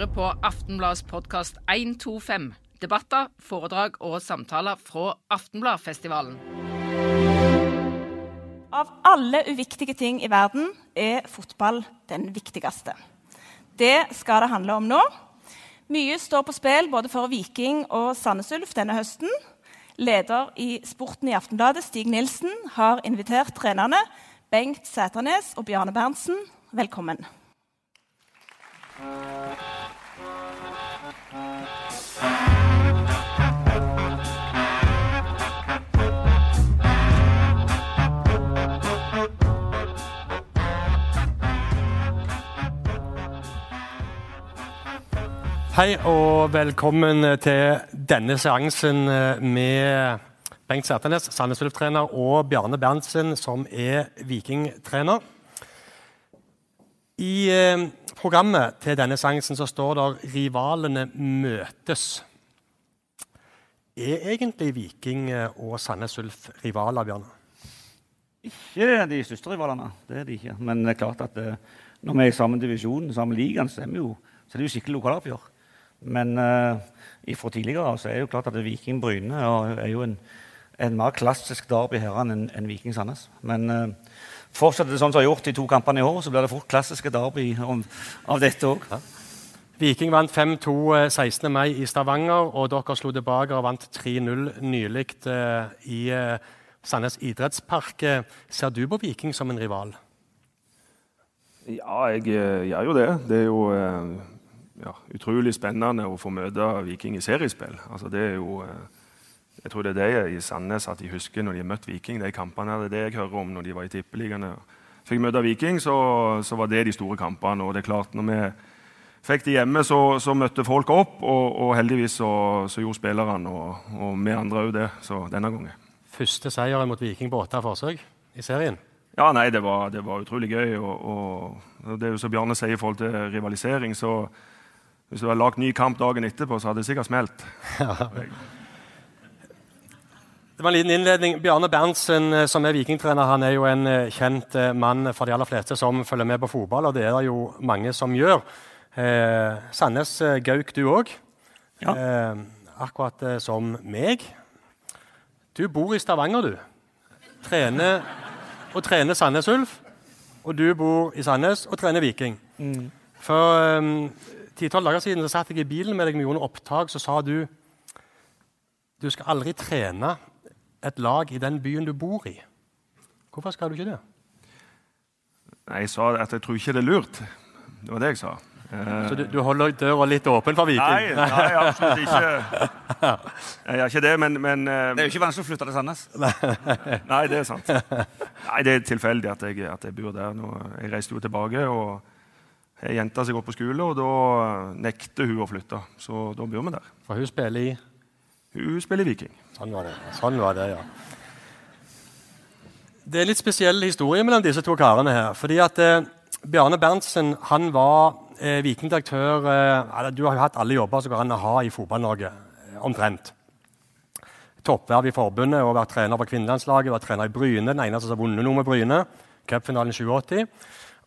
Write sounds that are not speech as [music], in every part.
hører på Aftenbladets podkast 125. Debatter, foredrag og samtaler fra Aftenbladfestivalen. Av alle uviktige ting i verden er fotball den viktigste. Det skal det handle om nå. Mye står på spill både for Viking og Sandnes Ulf denne høsten. Leder i Sporten i Aftenbladet, Stig Nilsen, har invitert trenerne Bengt Sæternes og Bjarne Berntsen. Velkommen. Hei og velkommen til denne seansen med Bengt Sæternes, Sandnes Ulf-trener, og Bjarne Berntsen, som er Viking-trener. I eh, programmet til denne seansen så står det 'Rivalene møtes'. Er egentlig Viking og Sandnes Ulf rivaler, Bjarne? Ikke de største rivalene, det er de ikke. Men det er klart at eh, når vi er i samme divisjon, samme ligaen, så, er vi jo, så er det jo skikkelig lokaloppgjør. Men uh, fra tidligere så er det jo klart at Viking Bryne er jo en, en mer klassisk derby her enn en Viking Sandnes. Men uh, fortsetter det sånn som har gjort de to kampene i år, så blir det fort klassiske derby om, av dette òg. Ja. Viking vant 5-2 16. mai i Stavanger, og dere slo tilbake og vant 3-0 nylig uh, i Sandnes idrettspark. Ser du på Viking som en rival? Ja, jeg gjør jo det. Det er jo ja, utrolig spennende å få møte Viking i seriespill. Altså, det er jo, eh, jeg tror det er det i Sandnes at de husker når de har møtt Viking. De kampene det er det jeg hører om når de var i Tippeligaen. Fikk møte Viking, så, så, var det de store kampene. og det er klart, når vi fikk de hjemme, så, så møtte folk opp, og, og heldigvis så, så, gjorde spillerne og, og vi andre òg det så denne gangen. Første seier mot Viking på åtte forsøk i serien? Ja, nei, det var, det var utrolig gøy. Og, og, det er jo som Bjarne sier i forhold til rivalisering, så hvis du hadde lagd ny kamp dagen etterpå, så hadde det sikkert smelt. [laughs] Det var en liten innledning. Bjarne Berntsen, eh, som er vikingtrener, han er jo en eh, kjent eh, mann for de aller fleste som følger med på fotball, og det er det jo mange som gjør. Eh, Sandnes Gauk, du òg. Ja. Eh, akkurat som meg. Du bor i Stavanger, du. Trener og trener Sandnes Ulf. Og du bor i Sandnes og trener Viking. Mm. For um, ti-tolv dager siden så satt jeg i bilen med deg med Jon opptak, så sa du du skal aldri trene et lag i den byen du bor i. Hvorfor skal du ikke det? Jeg sa at jeg tror ikke det er lurt. Det var det jeg sa. Så du, du holder døra litt åpen for Viking? Nei, nei absolutt ikke. Jeg gjør ikke det, men, men eh, Det er jo ikke vanskelig å flytte til Sandnes. Nei, det er sant. Nei, Det er tilfeldig at jeg, at jeg bor der nå. Jeg reiste jo tilbake. og ei jente som går på skole, og da nekter hun å flytte. Så da bor vi der. For hun spiller i Hun spiller i Viking. Sånn var det, sånn var det ja. Det er litt spesiell historie mellom disse to karene her. fordi at eh, Bjarne Berntsen han var eh, vikingdirektør eh, Du har jo hatt alle jobber som går an å ha i Fotball-Norge. Eh, omtrent. Toppverv i forbundet og vært trener for kvinnelandslaget. Vært trener i Bryne, den eneste som har vunnet noe med Bryne. Cupfinalen 87.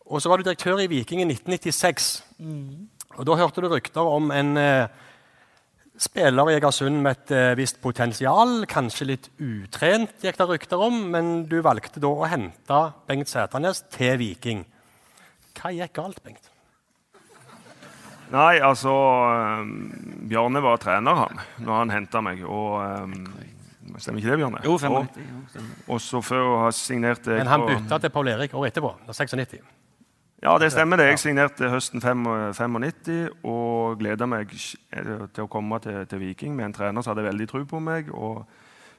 Og så var du direktør i Viking i 1996. Mm. Og Da hørte du rykter om en eh, spiller i Egersund med et eh, visst potensial. Kanskje litt utrent, gikk det rykter om, men du valgte da å hente Bengt Sæternes til Viking. Hva gikk galt, Bengt? Nei, altså um, Bjarne var trener han, når han henta meg. og... Um, Stemmer ikke det, Bjarne? Jo, 95. Og, og så før å ha signert Men han bytta til Paul Erik året etterpå? 96? Ja, det stemmer. det. Jeg signerte høsten 95 og gleda meg til å komme til, til, Viking med en trener som hadde veldig tro på meg. og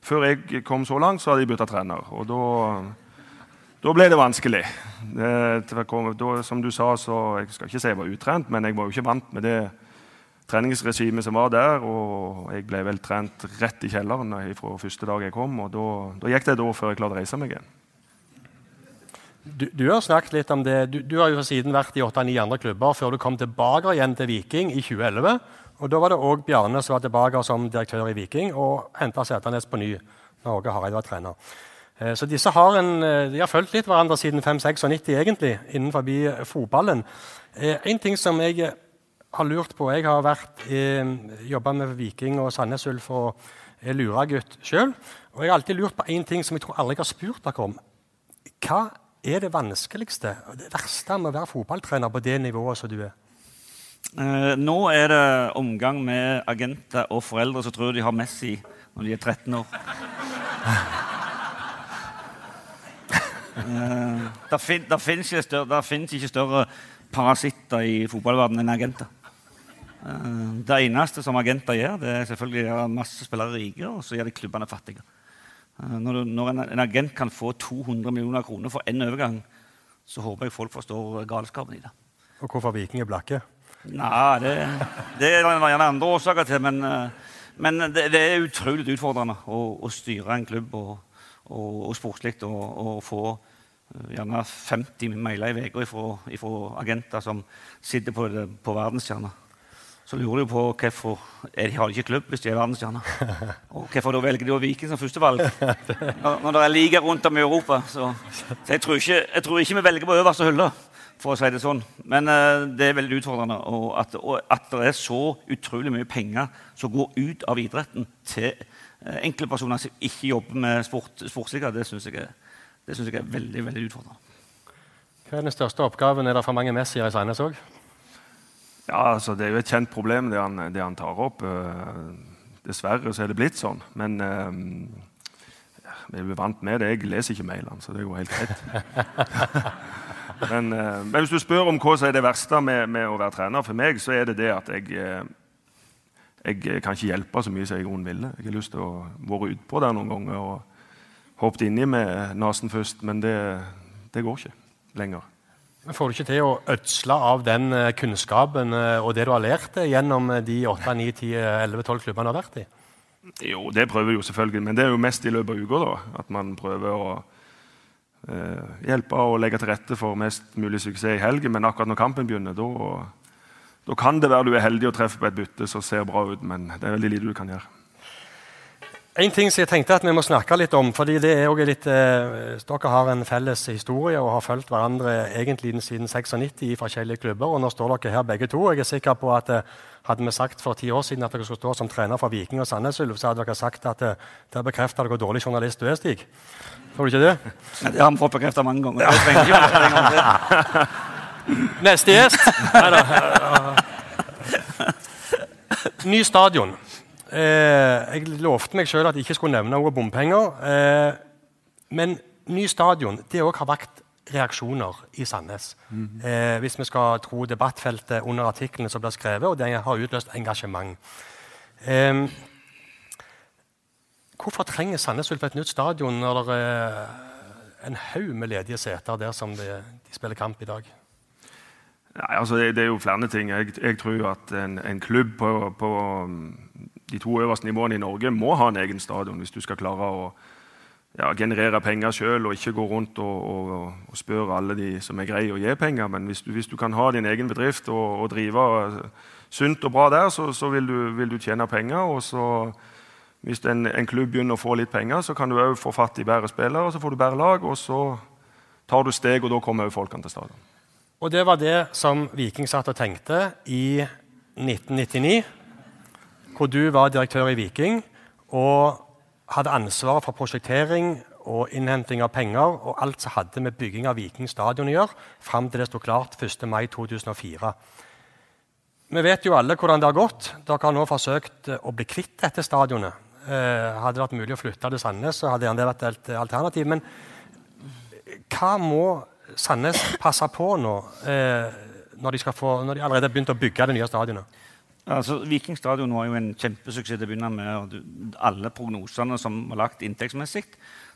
Før jeg kom så langt, så hadde jeg bytta trener. og da, da ble det vanskelig. Det, da, som du sa, så Jeg skal ikke si jeg var utrent, men jeg var jo ikke vant med det treningsregimet som var der. Og jeg ble vel trent rett i kjelleren fra første dag jeg kom. og Da, da gikk det et år før jeg klarte å reise meg igjen. Du, du, har snakket litt om det. Du, du har jo siden vært i åtte-ni andre klubber før du kom tilbake igjen til Viking i 2011. Og Da var det òg Bjarne som var tilbake som direktør i Viking og henta Sæternes på ny. når Åge Hareide var trener. Eh, så disse har, en, eh, de har fulgt litt hverandre siden 5-96 egentlig, innenfor fotballen. Eh, en ting som jeg har lurt på Jeg har vært jobba med Viking og Sandnes Ulf og er luragutt sjøl. Og jeg har alltid lurt på én ting som jeg tror aldri jeg har spurt dere om. Hva er det vanskeligste og det verste med å være fotballtrener på det nivået som du er? Eh, nå er det omgang med agenter og foreldre som tror de har Messi når de er 13 år. Eh, det fin, fins ikke, større- ikke større parasitter i fotballverdenen enn agenter. Eh, det eneste som agenter gjør, det er selvfølgelig å gjøre masse spillere rike, og så gjør de klubbene fattige. Eh, Når, når en, en agent kan få 200 millioner kroner for én overgang, så håper jeg folk forstår galskapen i det. Og hvorfor Viking er blakke? Nei, det, det er gjerne andre årsaker til, men, eh, men det, det er utrolig utfordrende å, å styre en klubb og, og, og sportslig og, og få eh, gjerne 50 mailer i uka fra agenter som sitter på, på verdensstjerner. Så lurer de på hvorfor er de har ikke klubb hvis de er verdensstjerner. Og hvorfor da velger de å Viking som førstevalg når, når det er liga rundt om i Europa. Så, så jeg, tror ikke, jeg tror ikke vi velger på øverste hylle, for å si det sånn. Men uh, det er veldig utfordrende. Og at, og at det er så utrolig mye penger som går ut av idretten til eh, enkeltpersoner som ikke jobber med sport, sportsliga, det syns jeg, jeg er veldig, veldig utfordrende. Hva er den største oppgaven? Er det for mange Messier i Sandnes òg? Ja, altså Det er jo et kjent problem, det han, det han tar opp. Eh, dessverre så er det blitt sånn. Men eh, vi er vant med det. Jeg leser ikke mailene, så det går helt greit. [laughs] men, eh, men hvis du spør om hva som er det verste med, med å være trener, for meg så er det det at jeg eh, jeg kan ikke hjelpe så mye som jeg i grunnen ville. Jeg har lyst til å være utpå der noen ganger og hoppet inni med nesen først, men det, det går ikke lenger. Får du ikke til å ødsle av den eh, kunnskapen eh, og det du har lært eh, gjennom de 8, 9, 10, 11, 12 klubbene du har vært i? Jo, det prøver jeg jo selvfølgelig, men det er jo mest i løpet av uka. At man prøver å eh, hjelpe og legge til rette for mest mulig suksess i helgen. Men akkurat når kampen begynner, da, da kan det være du er heldig og treffer på et bytte som ser bra ut, men det er veldig lite du kan gjøre. En ting som jeg tenkte at vi må snakke litt om, fordi det er også litt, eh, Dere har en felles historie og har fulgt hverandre egentlig siden 96 i forskjellige klubber. og Nå står dere her begge to. Jeg er sikker på at eh, Hadde vi sagt for ti år siden at dere skulle stå som trener for Viking og Sandnes Ulf, så hadde dere sagt at eh, der bekrefter dere hvor dårlig journalist du er, Stig. Tror du ikke det? Det har vi fått bekreftet mange ganger. Jeg trenger ikke være en gang til. Neste gjest. Neida. Ny stadion. Eh, jeg lovte meg sjøl at jeg ikke skulle nevne ordet bompenger. Eh, men ny stadion det òg har vakt reaksjoner i Sandnes. Eh, hvis vi skal tro debattfeltet under artiklene som blir skrevet, og det har utløst engasjement. Eh, hvorfor trenger Sandnes Ulf et nytt stadion når det er en haug med ledige seter der som de, de spiller kamp i dag? Nei, altså det, det er jo flere ting. Jeg, jeg tror at en, en klubb på, på de to øverste nivåene i Norge må ha en egen stadion hvis du skal klare å ja, generere penger sjøl og ikke gå rundt og, og, og spørre alle de som er greie å gi penger. Men hvis du, hvis du kan ha din egen bedrift og, og drive sunt og bra der, så, så vil, du, vil, du, tjene penger. Og så, hvis en, en, klubb begynner å få litt penger, så kan du òg få fatt i bedre spillere, så får du bedre lag, og så tar du steg, og da kommer òg folkene til stadion. Og det var det som Viking satt og tenkte i 1999, hvor du var direktør i Viking og hadde ansvaret for prosjektering og innhenting av penger og alt som hadde med bygging av Viking stadion å gjøre, fram til det sto klart 1. mai 2004. Vi vet jo alle hvordan det har gått. Dere har nå forsøkt å bli kvitt dette stadionet. Eh, hadde det vært mulig å flytte til Sandnes, så hadde det vært et alternativ. Men hva må Sandnes passe på nå, eh, når, de få, når, de allerede har begynt å bygge det nye stadionet? Altså, Viking stadion var jo en kjempesuksess til å begynne med. Alle prognosene som var lagt inntektsmessig,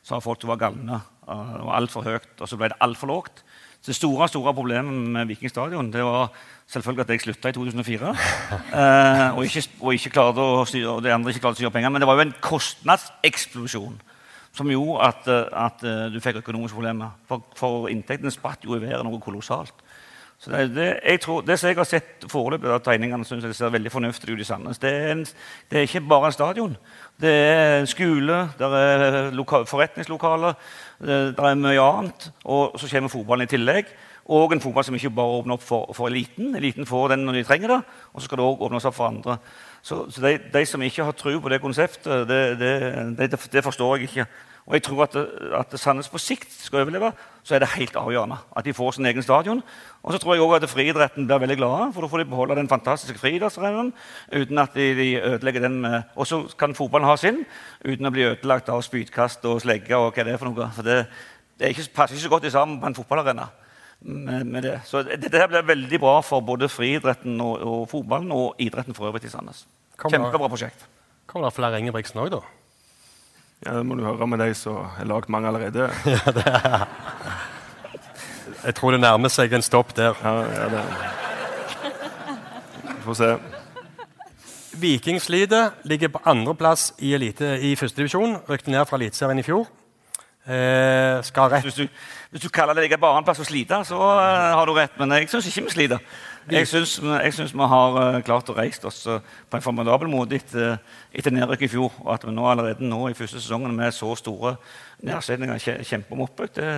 sa folk det var galne. Det var altfor høyt, og så ble det altfor lågt. Så Det store store problemet med Viking stadion det var selvfølgelig at jeg slutta i 2004. [laughs] eh, og, ikke, og, ikke klarte å styre, og de andre ikke klarte å styre penger. Men det var jo en kostnadseksplosjon som gjorde at, at du fikk økonomiske problemer. For, for inntektene spratt jo i været noe kolossalt. Så det, det, jeg tror, det som jeg har sett foreløpig av tegningene, synes jeg ser veldig fornuftig ut i Sandnes. Det er, en, det er ikke bare en stadion. Det er en skole, det er loka, forretningslokaler, det, det, er mye annet. Og så kommer fotballen i tillegg. Og en fotball som ikke bare åpner opp for, for eliten. Eliten får den når de trenger det, og så skal det òg åpnes opp for andre. Så, så de, de, som ikke har tro på det konseptet, det, det forstår jeg ikke. Og jeg tror at, at Sandnes på sikt skal overleve, så er det helt avgjørende at de får sin egen stadion. Og så tror jeg også at friidretten blir veldig glade, for da får de beholde den fantastiske friidrettsarenaen uten at de, de, ødelegger den med Og så kan fotballen ha sin uten å bli ødelagt av spydkast og slegge og hva det er for noe. For det, det ikke, passer ikke så godt sammen på en fotballarena. Med, med det. Så dette blir veldig bra for både friidretten og, og, fotballen og idretten for øvrig i Sandnes. Kjempebra prosjekt. Kommer det flere Ingebrigtsen òg, da? Ja, Det må du høre med de som har lagd mange allerede. [laughs] ja, det er. Jeg tror det nærmer seg en stopp der. Ja, ja det. Vi får se. Viking sliter. Ligger på andreplass i, elite, i førstedivisjon. Rykte ned fra Eliteserien i fjor. Eh, skal rett hvis du, hvis du kaller det ligge på andreplass og slite, så uh, har du rett. Men jeg syns ikke vi sliter. Jeg syns vi har uh, klart å reise oss uh, på en formidabel måte etter, etter nedrykk i fjor. Og at vi nå allerede nå i første sesongen med så store nedsetninger kjemper om opprykk, det,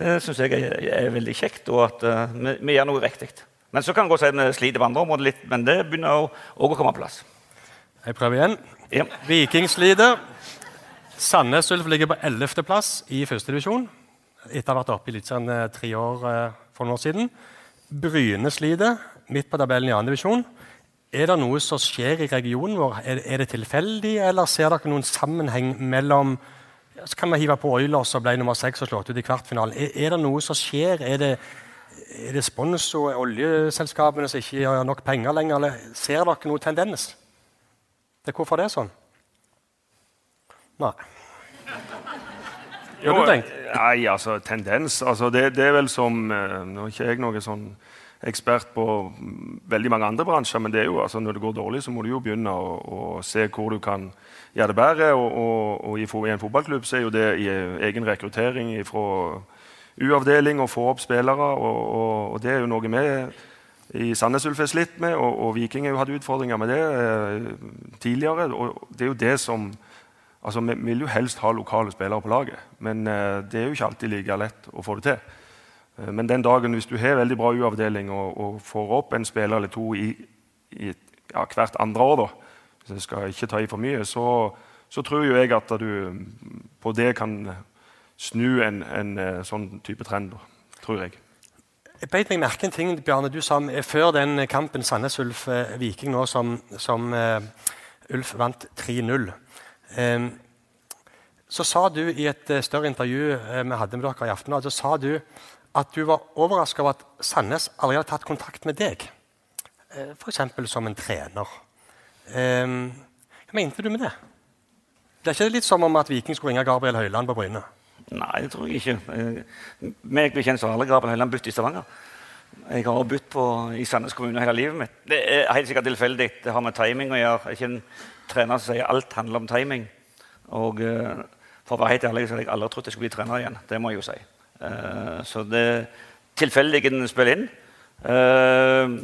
det syns jeg er, er, veldig kjekt, og at vi, vi, gjør noe riktig. Men så kan det godt si at vi sliter på andre områder litt, men det begynner òg å komme på plass. Jeg prøver igjen. Ja. Viking sliter. Sandnes Ulf ligger på 11.-plass i førstedivisjon etter å ha vært oppe i Eliteserien eh, tre år eh, for noen år siden. Bryne sliter midt på tabellen i 2. divisjon. Er det noe som skjer i regionen vår? Er, er det tilfeldig, eller ser dere noen sammenheng mellom så kan vi hive på Oilers som ble nummer seks og slått ut i kvartfinalen. Er, er, det noe som skjer? Er det, er det sponsor, oljeselskapene som ikke har nok penger lenger? Eller ser dere noen tendens? Det hvorfor det er sånn? Nei. Jo, nei, altså, tendens altså, det, det, er vel som eh, Nå er ikke jeg noen sånn ekspert på veldig mange andre bransjer, men det er jo, altså, når det går dårlig, så må du jo begynne å, å se hvor du kan gjøre det bedre. Og, og, og i, en fotballklubb så er jo det i egen rekruttering fra U-avdeling å få opp spillere. Og, og, det er jo noe vi i Sandnes Ulf er slitt med, og, Viking har jo hatt utfordringer med det eh, tidligere. og det er jo det som Altså, Vi vil jo helst ha lokale spillere på laget, men uh, det er jo ikke alltid like lett å få det til. Uh, men den dagen hvis du har veldig bra U-avdeling og, og, får opp en spiller eller to i, i ja, hvert andre år, da, hvis jeg skal ikke ta i for mye, så, så tror jo jeg at du på det kan snu en, en uh, sånn type trend. tror jeg. Jeg beit meg merke en ting Bjarne, du sa før den kampen Sandnes Ulf-Viking nå som, som Ulf vant 3-0. Så sa du i et eh, større intervju eh, vi hadde med dere i aften, så sa du at du var overraska over at Sandnes aldri hadde tatt kontakt med deg. Eh, F.eks. som en trener. Hva mente du med det? Det er ikke litt som om at Viking skulle ringe Gabriel Høyland på Bryne? Nei, det tror jeg ikke. Meg bekjent så har alle Gabriel Høyland bytt i Stavanger. Jeg har bytt på, i Sandnes kommune hele livet mitt. Det er helt sikkert tilfeldig. Det har med timing å gjøre. Jeg er ikke en trener som sier alt handler om timing. Og uh, for å være helt ærlig så hadde jeg aldri trodd jeg skulle bli trener igjen. Det må jeg jo si. Uh, så det er tilfeldig den spiller inn. Uh,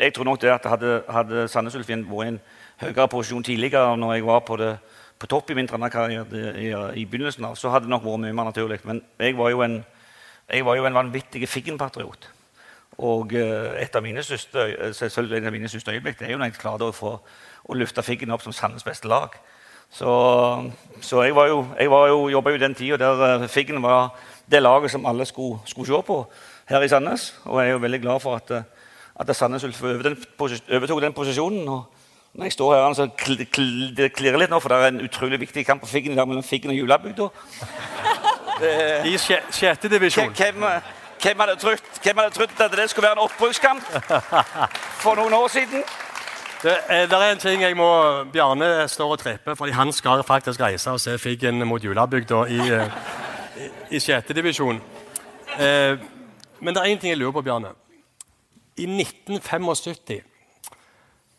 jeg tror nok det at hadde, hadde Sandnes Ulfien vært i en høyere posisjon tidligere, når jeg var på, det, på topp i min trenerkarriere i, i, begynnelsen, av, så hadde det nok vært mye mer naturlig. Men jeg var jo en, jeg var jo en vanvittig Figgen-patriot. Og et av mine største, selvfølgelig en av mine største øyeblikk det er jo når jeg klarte å få å løfte Figgen opp som Sandnes beste lag. Så, så jeg var jo, jeg var jo, jobba jo den tida der uh, Figgen var det laget som alle skulle, skulle, se på her i Sandnes. Og jeg er jo veldig glad for at, eh, at Sandnes Ulf overtok den posisjonen. og når jeg står her, så klirrer kl det klirrer litt nå, for det er en utrolig viktig kamp på Figgen i dag mellom Figgen og Julabygda. [laughs] I sjette divisjon. Hvem, hvem, hadde trodd, hvem hadde trodd at det skulle være en oppbrukskamp [laughs] for noen år siden? Det, eh, det, er en ting jeg må Bjarne står og tripper, fordi han skal faktisk reise og se Figgen mot Julabygda i, eh, i, i sjette divisjon. Eh, men det er én ting jeg lurer på, Bjarne. I 1975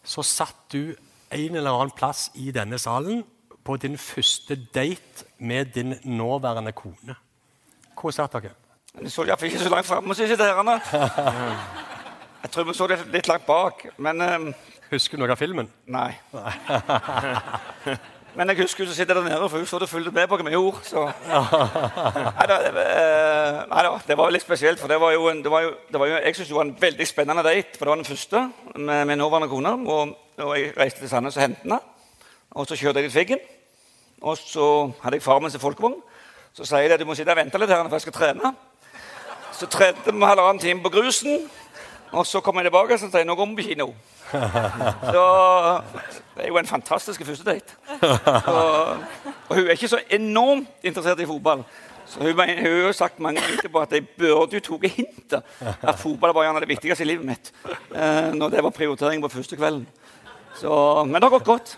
så satt du en eller annen plass i denne salen på din første date med din nåværende kone. Hvor satt dere? Jeg så iallfall ikke så langt fram. [laughs] Jeg tror vi så det litt langt bak. Men um Husker du noe av filmen? Nei. [laughs] Men jeg husker hun som sitter der nede, for hun så det fulgte med på hva vi gjorde. Så. Neida, [laughs] det, nei da, det var litt spesielt. for det var jo en, det var jo, det var jo, Jeg syns det var en veldig spennende date, for det var den første med min nåværende kone. Og, og jeg reiste til Sandnes og hentet henne. Og så kjørte jeg til Figgen. Og så hadde jeg far min seg folkevogn. Så sier jeg at du må sitte og vente litt her, for jeg skal trene. Så trente vi halvannen time på grusen. Og så kom jeg tilbake og sa nå går vi på kino. [laughs] Så det er jo en fantastisk første date. Og, og hun er ikke så enormt interessert i fotball. Så hun, hun har jo sagt mange ganger etterpå at jeg burde jo tatt hintet. At fotball var gjerne det viktigste i livet mitt. Eh, når det var prioritering på første kvelden. Så, men det har gått godt.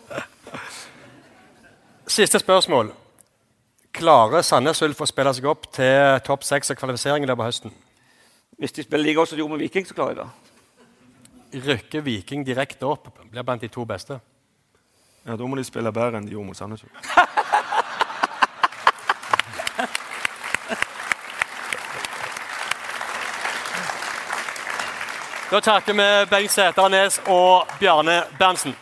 Siste spørsmål. Klarer Sandnes Ulf å spille seg opp til topp seks og kvalifisering i løpet av høsten? Hvis de spiller like godt som de gjorde med Viking, så klarer de det. Rykker Viking direkte opp? Blir blant de to beste? Ja, Da må de spille bedre enn de gjorde mot Sandnes Ulf. Da takker vi Bengt Sæternes og Bjarne Berntsen.